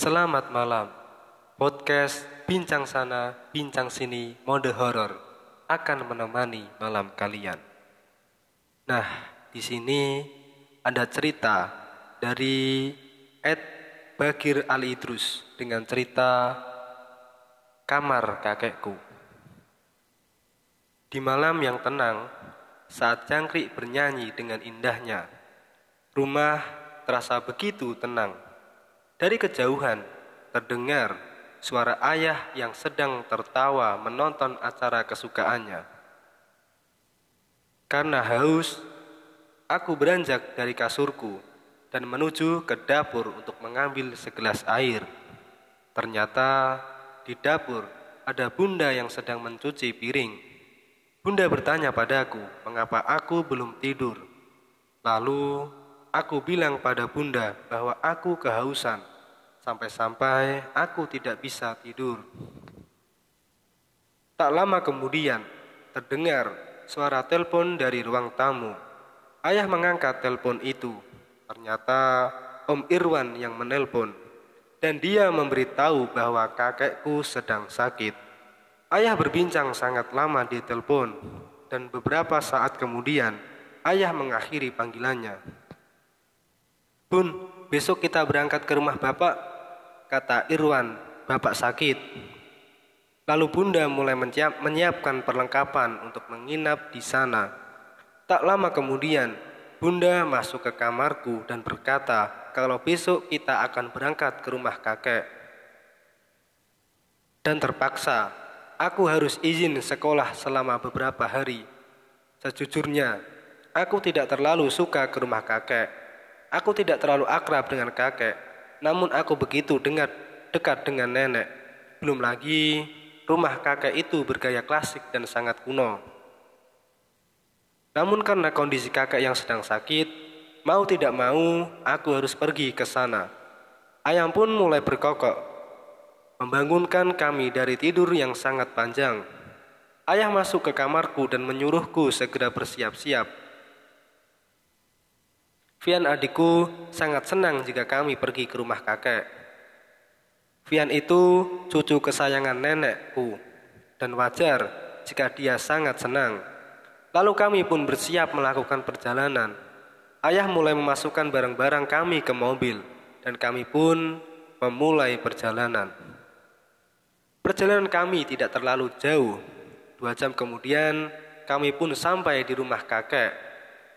Selamat malam. Podcast Bincang Sana, Bincang Sini, mode horor akan menemani malam kalian. Nah, di sini ada cerita dari Ed Bagir Ali Idrus dengan cerita Kamar Kakekku. Di malam yang tenang, saat jangkrik bernyanyi dengan indahnya, rumah terasa begitu tenang. Dari kejauhan terdengar suara ayah yang sedang tertawa menonton acara kesukaannya. Karena haus, aku beranjak dari kasurku dan menuju ke dapur untuk mengambil segelas air. Ternyata di dapur ada bunda yang sedang mencuci piring. Bunda bertanya padaku, mengapa aku belum tidur. Lalu aku bilang pada bunda bahwa aku kehausan Sampai-sampai aku tidak bisa tidur. Tak lama kemudian, terdengar suara telepon dari ruang tamu. Ayah mengangkat telepon itu. Ternyata Om Irwan yang menelpon. Dan dia memberitahu bahwa kakekku sedang sakit. Ayah berbincang sangat lama di telepon. Dan beberapa saat kemudian, ayah mengakhiri panggilannya. Bun, besok kita berangkat ke rumah bapak kata Irwan, bapak sakit. Lalu bunda mulai menyiapkan perlengkapan untuk menginap di sana. Tak lama kemudian, bunda masuk ke kamarku dan berkata kalau besok kita akan berangkat ke rumah kakek. Dan terpaksa, aku harus izin sekolah selama beberapa hari. Sejujurnya, aku tidak terlalu suka ke rumah kakek. Aku tidak terlalu akrab dengan kakek namun aku begitu dengar dekat dengan nenek. Belum lagi rumah kakek itu bergaya klasik dan sangat kuno. Namun karena kondisi kakek yang sedang sakit, mau tidak mau aku harus pergi ke sana. Ayam pun mulai berkokok, membangunkan kami dari tidur yang sangat panjang. Ayah masuk ke kamarku dan menyuruhku segera bersiap-siap Vian adikku sangat senang jika kami pergi ke rumah kakek. Vian itu cucu kesayangan nenekku dan wajar jika dia sangat senang. Lalu kami pun bersiap melakukan perjalanan. Ayah mulai memasukkan barang-barang kami ke mobil dan kami pun memulai perjalanan. Perjalanan kami tidak terlalu jauh. Dua jam kemudian kami pun sampai di rumah kakek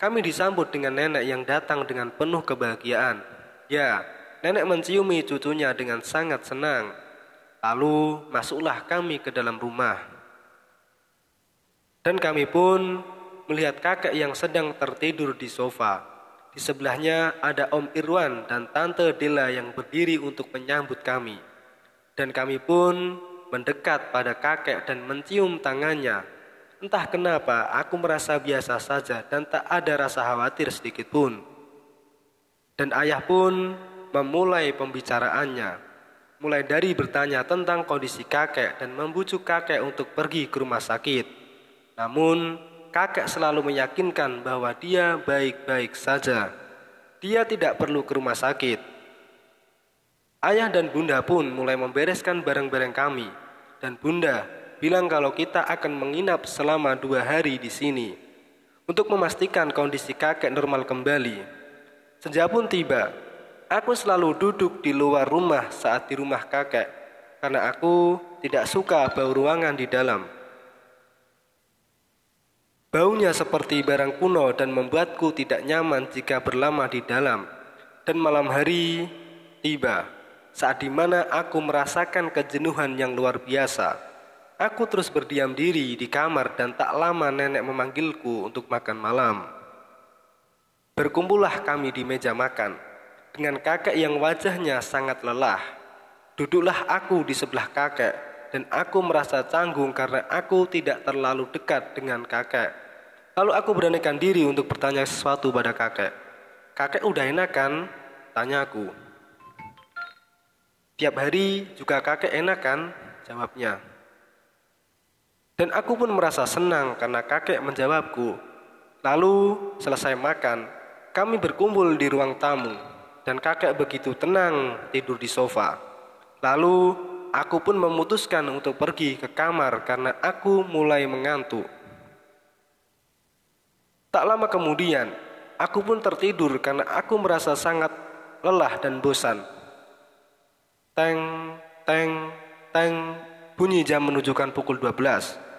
kami disambut dengan nenek yang datang dengan penuh kebahagiaan. Ya, nenek menciumi cucunya dengan sangat senang. Lalu masuklah kami ke dalam rumah. Dan kami pun melihat kakek yang sedang tertidur di sofa. Di sebelahnya ada Om Irwan dan Tante Dela yang berdiri untuk menyambut kami. Dan kami pun mendekat pada kakek dan mencium tangannya Entah kenapa aku merasa biasa saja dan tak ada rasa khawatir sedikit pun. Dan ayah pun memulai pembicaraannya. Mulai dari bertanya tentang kondisi kakek dan membujuk kakek untuk pergi ke rumah sakit. Namun, kakek selalu meyakinkan bahwa dia baik-baik saja. Dia tidak perlu ke rumah sakit. Ayah dan bunda pun mulai membereskan barang-barang kami. Dan bunda bilang kalau kita akan menginap selama dua hari di sini untuk memastikan kondisi kakek normal kembali. Senja pun tiba, aku selalu duduk di luar rumah saat di rumah kakek karena aku tidak suka bau ruangan di dalam. Baunya seperti barang kuno dan membuatku tidak nyaman jika berlama di dalam. Dan malam hari tiba, saat di mana aku merasakan kejenuhan yang luar biasa. Aku terus berdiam diri di kamar dan tak lama nenek memanggilku untuk makan malam. Berkumpullah kami di meja makan dengan kakek yang wajahnya sangat lelah. Duduklah aku di sebelah kakek dan aku merasa canggung karena aku tidak terlalu dekat dengan kakek. Lalu aku beranikan diri untuk bertanya sesuatu pada kakek. Kakek udah enak kan? Tanya aku. Tiap hari juga kakek enak kan? Jawabnya. Dan aku pun merasa senang karena kakek menjawabku. Lalu selesai makan, kami berkumpul di ruang tamu dan kakek begitu tenang tidur di sofa. Lalu aku pun memutuskan untuk pergi ke kamar karena aku mulai mengantuk. Tak lama kemudian, aku pun tertidur karena aku merasa sangat lelah dan bosan. Teng, teng, teng, bunyi jam menunjukkan pukul 12.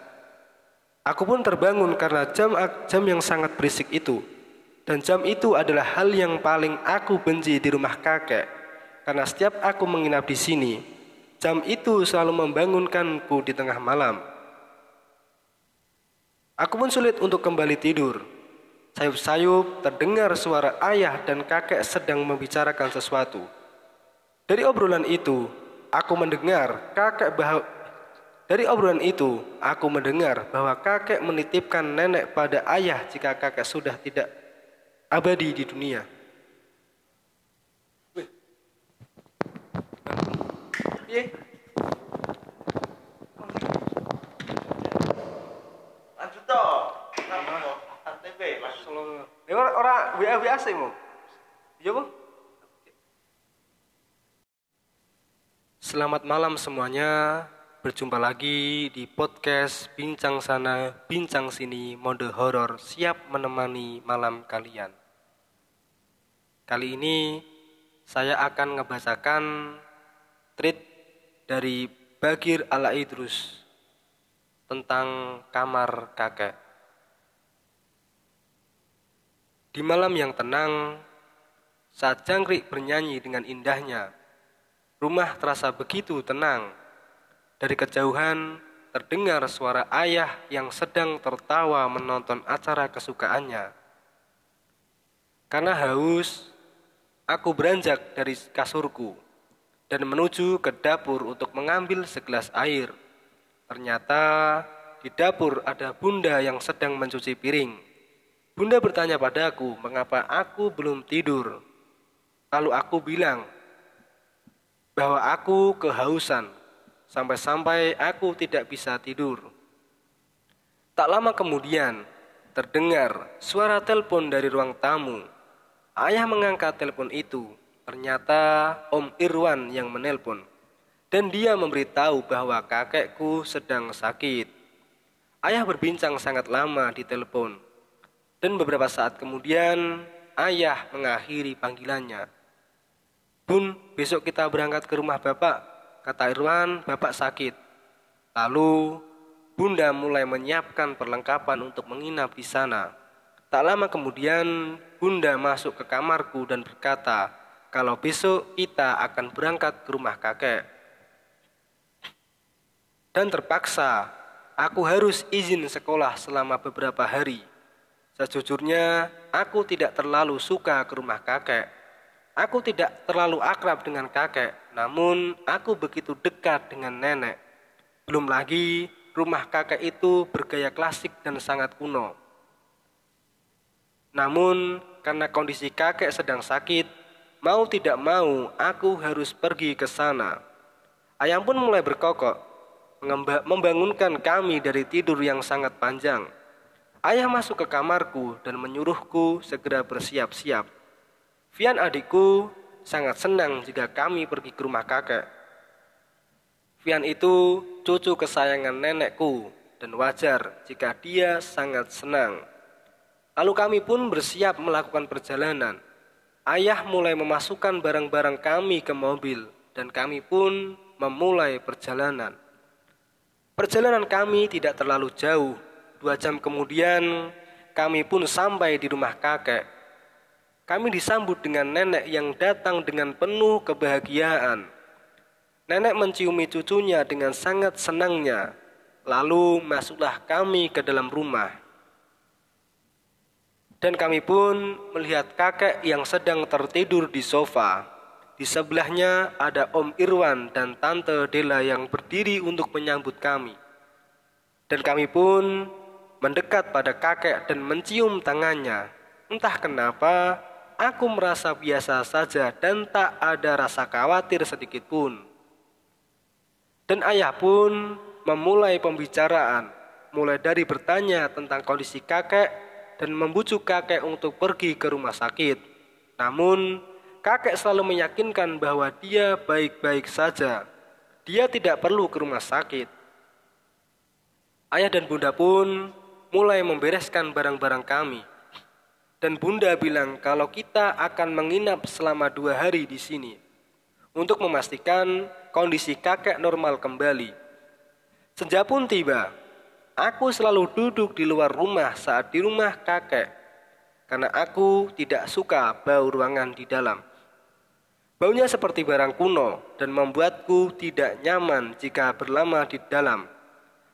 Aku pun terbangun karena jam jam yang sangat berisik itu. Dan jam itu adalah hal yang paling aku benci di rumah kakek. Karena setiap aku menginap di sini, jam itu selalu membangunkanku di tengah malam. Aku pun sulit untuk kembali tidur Sayup-sayup terdengar suara ayah dan kakek sedang membicarakan sesuatu. Dari obrolan itu, aku mendengar kakek dari obrolan itu, aku mendengar bahwa kakek menitipkan nenek pada ayah jika kakek sudah tidak abadi di dunia. Iya. Lanjut toh. TP langsung. Ora WA WA sih mau. Iya bu. Selamat malam semuanya. Berjumpa lagi di podcast Bincang Sana, Bincang Sini, mode horor siap menemani malam kalian. Kali ini saya akan ngebacakan tweet dari Bagir Ala Idrus tentang kamar kakek. Di malam yang tenang, saat jangkrik bernyanyi dengan indahnya, rumah terasa begitu tenang. Dari kejauhan terdengar suara ayah yang sedang tertawa menonton acara kesukaannya. Karena haus, aku beranjak dari kasurku dan menuju ke dapur untuk mengambil segelas air. Ternyata di dapur ada bunda yang sedang mencuci piring. Bunda bertanya padaku, mengapa aku belum tidur? Lalu aku bilang bahwa aku kehausan, sampai-sampai aku tidak bisa tidur. Tak lama kemudian, terdengar suara telepon dari ruang tamu. Ayah mengangkat telepon itu. Ternyata Om Irwan yang menelpon. Dan dia memberitahu bahwa kakekku sedang sakit. Ayah berbincang sangat lama di telepon. Dan beberapa saat kemudian ayah mengakhiri panggilannya. Bun, besok kita berangkat ke rumah bapak. Kata Irwan, bapak sakit. Lalu bunda mulai menyiapkan perlengkapan untuk menginap di sana. Tak lama kemudian bunda masuk ke kamarku dan berkata, kalau besok kita akan berangkat ke rumah kakek. Dan terpaksa aku harus izin sekolah selama beberapa hari. Sejujurnya, aku tidak terlalu suka ke rumah kakek. Aku tidak terlalu akrab dengan kakek, namun aku begitu dekat dengan nenek. Belum lagi, rumah kakek itu bergaya klasik dan sangat kuno. Namun, karena kondisi kakek sedang sakit, mau tidak mau aku harus pergi ke sana. Ayam pun mulai berkokok, membangunkan kami dari tidur yang sangat panjang. Ayah masuk ke kamarku dan menyuruhku segera bersiap-siap. Vian adikku sangat senang jika kami pergi ke rumah kakek. Vian itu cucu kesayangan nenekku dan wajar jika dia sangat senang. Lalu kami pun bersiap melakukan perjalanan. Ayah mulai memasukkan barang-barang kami ke mobil dan kami pun memulai perjalanan. Perjalanan kami tidak terlalu jauh Dua jam kemudian kami pun sampai di rumah kakek. Kami disambut dengan nenek yang datang dengan penuh kebahagiaan. Nenek menciumi cucunya dengan sangat senangnya. Lalu masuklah kami ke dalam rumah. Dan kami pun melihat kakek yang sedang tertidur di sofa. Di sebelahnya ada Om Irwan dan Tante Dela yang berdiri untuk menyambut kami. Dan kami pun mendekat pada kakek dan mencium tangannya. Entah kenapa, aku merasa biasa saja dan tak ada rasa khawatir sedikit pun. Dan ayah pun memulai pembicaraan, mulai dari bertanya tentang kondisi kakek dan membujuk kakek untuk pergi ke rumah sakit. Namun, kakek selalu meyakinkan bahwa dia baik-baik saja. Dia tidak perlu ke rumah sakit. Ayah dan bunda pun mulai membereskan barang-barang kami. Dan bunda bilang kalau kita akan menginap selama dua hari di sini untuk memastikan kondisi kakek normal kembali. Senja pun tiba. Aku selalu duduk di luar rumah saat di rumah kakek karena aku tidak suka bau ruangan di dalam. Baunya seperti barang kuno dan membuatku tidak nyaman jika berlama di dalam.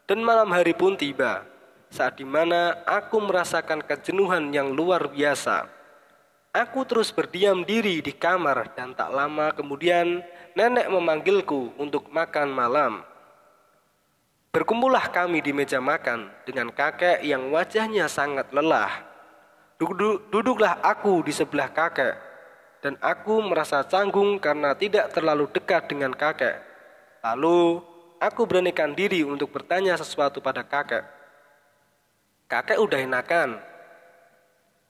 Dan malam hari pun tiba, saat di mana aku merasakan kejenuhan yang luar biasa. Aku terus berdiam diri di kamar dan tak lama kemudian nenek memanggilku untuk makan malam. Berkumpullah kami di meja makan dengan kakek yang wajahnya sangat lelah. Duduklah aku di sebelah kakek dan aku merasa canggung karena tidak terlalu dekat dengan kakek. Lalu aku beranikan diri untuk bertanya sesuatu pada kakek. Kakek udah enakan.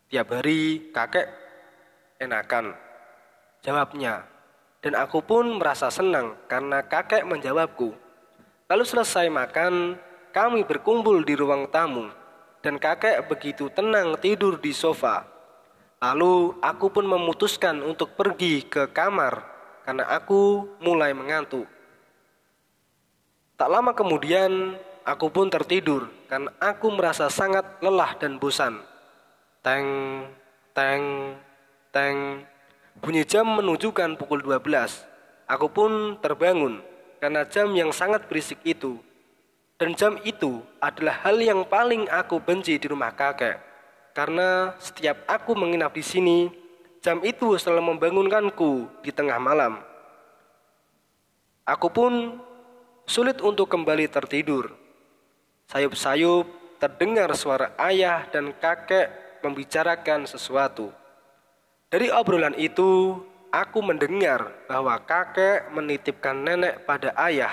Tiap hari kakek enakan. Jawabnya. Dan aku pun merasa senang karena kakek menjawabku. Lalu selesai makan, kami berkumpul di ruang tamu. Dan kakek begitu tenang tidur di sofa Lalu aku pun memutuskan untuk pergi ke kamar karena aku mulai mengantuk. Tak lama kemudian aku pun tertidur karena aku merasa sangat lelah dan bosan. Teng, teng, teng. Bunyi jam menunjukkan pukul 12. Aku pun terbangun karena jam yang sangat berisik itu. Dan jam itu adalah hal yang paling aku benci di rumah kakek. Karena setiap aku menginap di sini, jam itu selalu membangunkanku di tengah malam. Aku pun sulit untuk kembali tertidur. Sayup-sayup terdengar suara ayah dan kakek membicarakan sesuatu. Dari obrolan itu, aku mendengar bahwa kakek menitipkan nenek pada ayah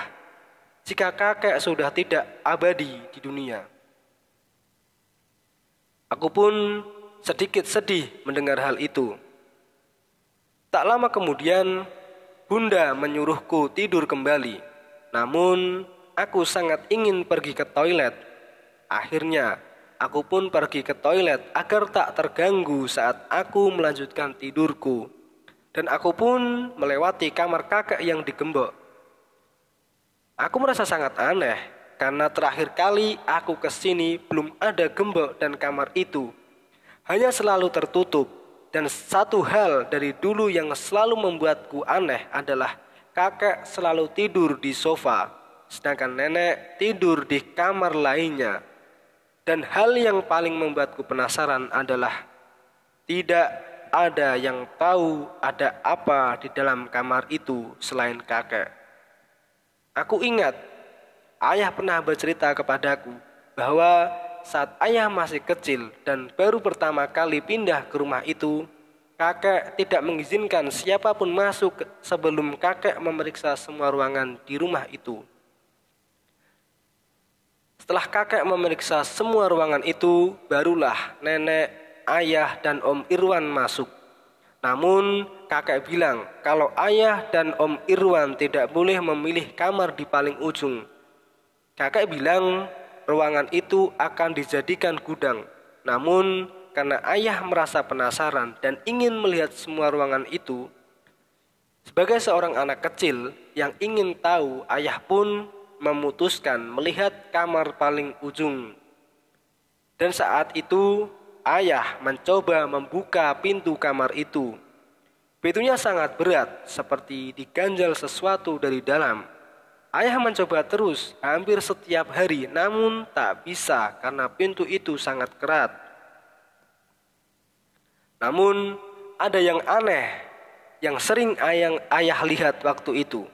jika kakek sudah tidak abadi di dunia. Aku pun sedikit sedih mendengar hal itu. Tak lama kemudian, Bunda menyuruhku tidur kembali. Namun, aku sangat ingin pergi ke toilet. Akhirnya, aku pun pergi ke toilet agar tak terganggu saat aku melanjutkan tidurku. Dan aku pun melewati kamar kakek yang digembok. Aku merasa sangat aneh karena terakhir kali aku ke sini belum ada gembok dan kamar itu. Hanya selalu tertutup. Dan satu hal dari dulu yang selalu membuatku aneh adalah kakek selalu tidur di sofa, sedangkan nenek tidur di kamar lainnya. Dan hal yang paling membuatku penasaran adalah tidak ada yang tahu ada apa di dalam kamar itu selain kakek. Aku ingat ayah pernah bercerita kepadaku bahwa saat ayah masih kecil dan baru pertama kali pindah ke rumah itu, kakek tidak mengizinkan siapa pun masuk sebelum kakek memeriksa semua ruangan di rumah itu. Setelah kakek memeriksa semua ruangan itu, barulah nenek, ayah, dan Om Irwan masuk. Namun, kakek bilang kalau ayah dan Om Irwan tidak boleh memilih kamar di paling ujung Kakek bilang ruangan itu akan dijadikan gudang. Namun karena ayah merasa penasaran dan ingin melihat semua ruangan itu, sebagai seorang anak kecil yang ingin tahu, ayah pun memutuskan melihat kamar paling ujung. Dan saat itu, ayah mencoba membuka pintu kamar itu. Pintunya sangat berat, seperti diganjal sesuatu dari dalam. Ayah mencoba terus hampir setiap hari, namun tak bisa karena pintu itu sangat kerat. Namun ada yang aneh yang sering ayah, ayah lihat waktu itu.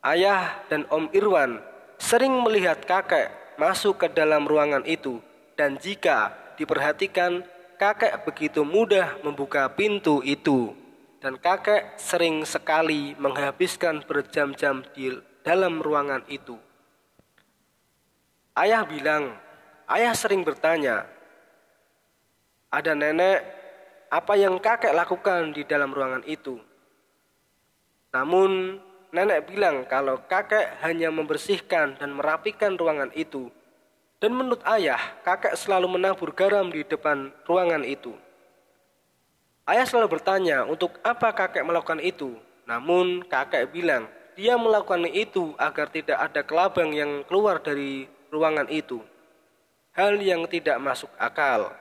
Ayah dan Om Irwan sering melihat kakek masuk ke dalam ruangan itu dan jika diperhatikan kakek begitu mudah membuka pintu itu dan kakek sering sekali menghabiskan berjam-jam di dalam ruangan itu. Ayah bilang, ayah sering bertanya, ada nenek, apa yang kakek lakukan di dalam ruangan itu? Namun nenek bilang kalau kakek hanya membersihkan dan merapikan ruangan itu. Dan menurut ayah, kakek selalu menabur garam di depan ruangan itu. Ayah selalu bertanya untuk apa kakek melakukan itu. Namun kakek bilang dia melakukan itu agar tidak ada kelabang yang keluar dari ruangan itu. Hal yang tidak masuk akal.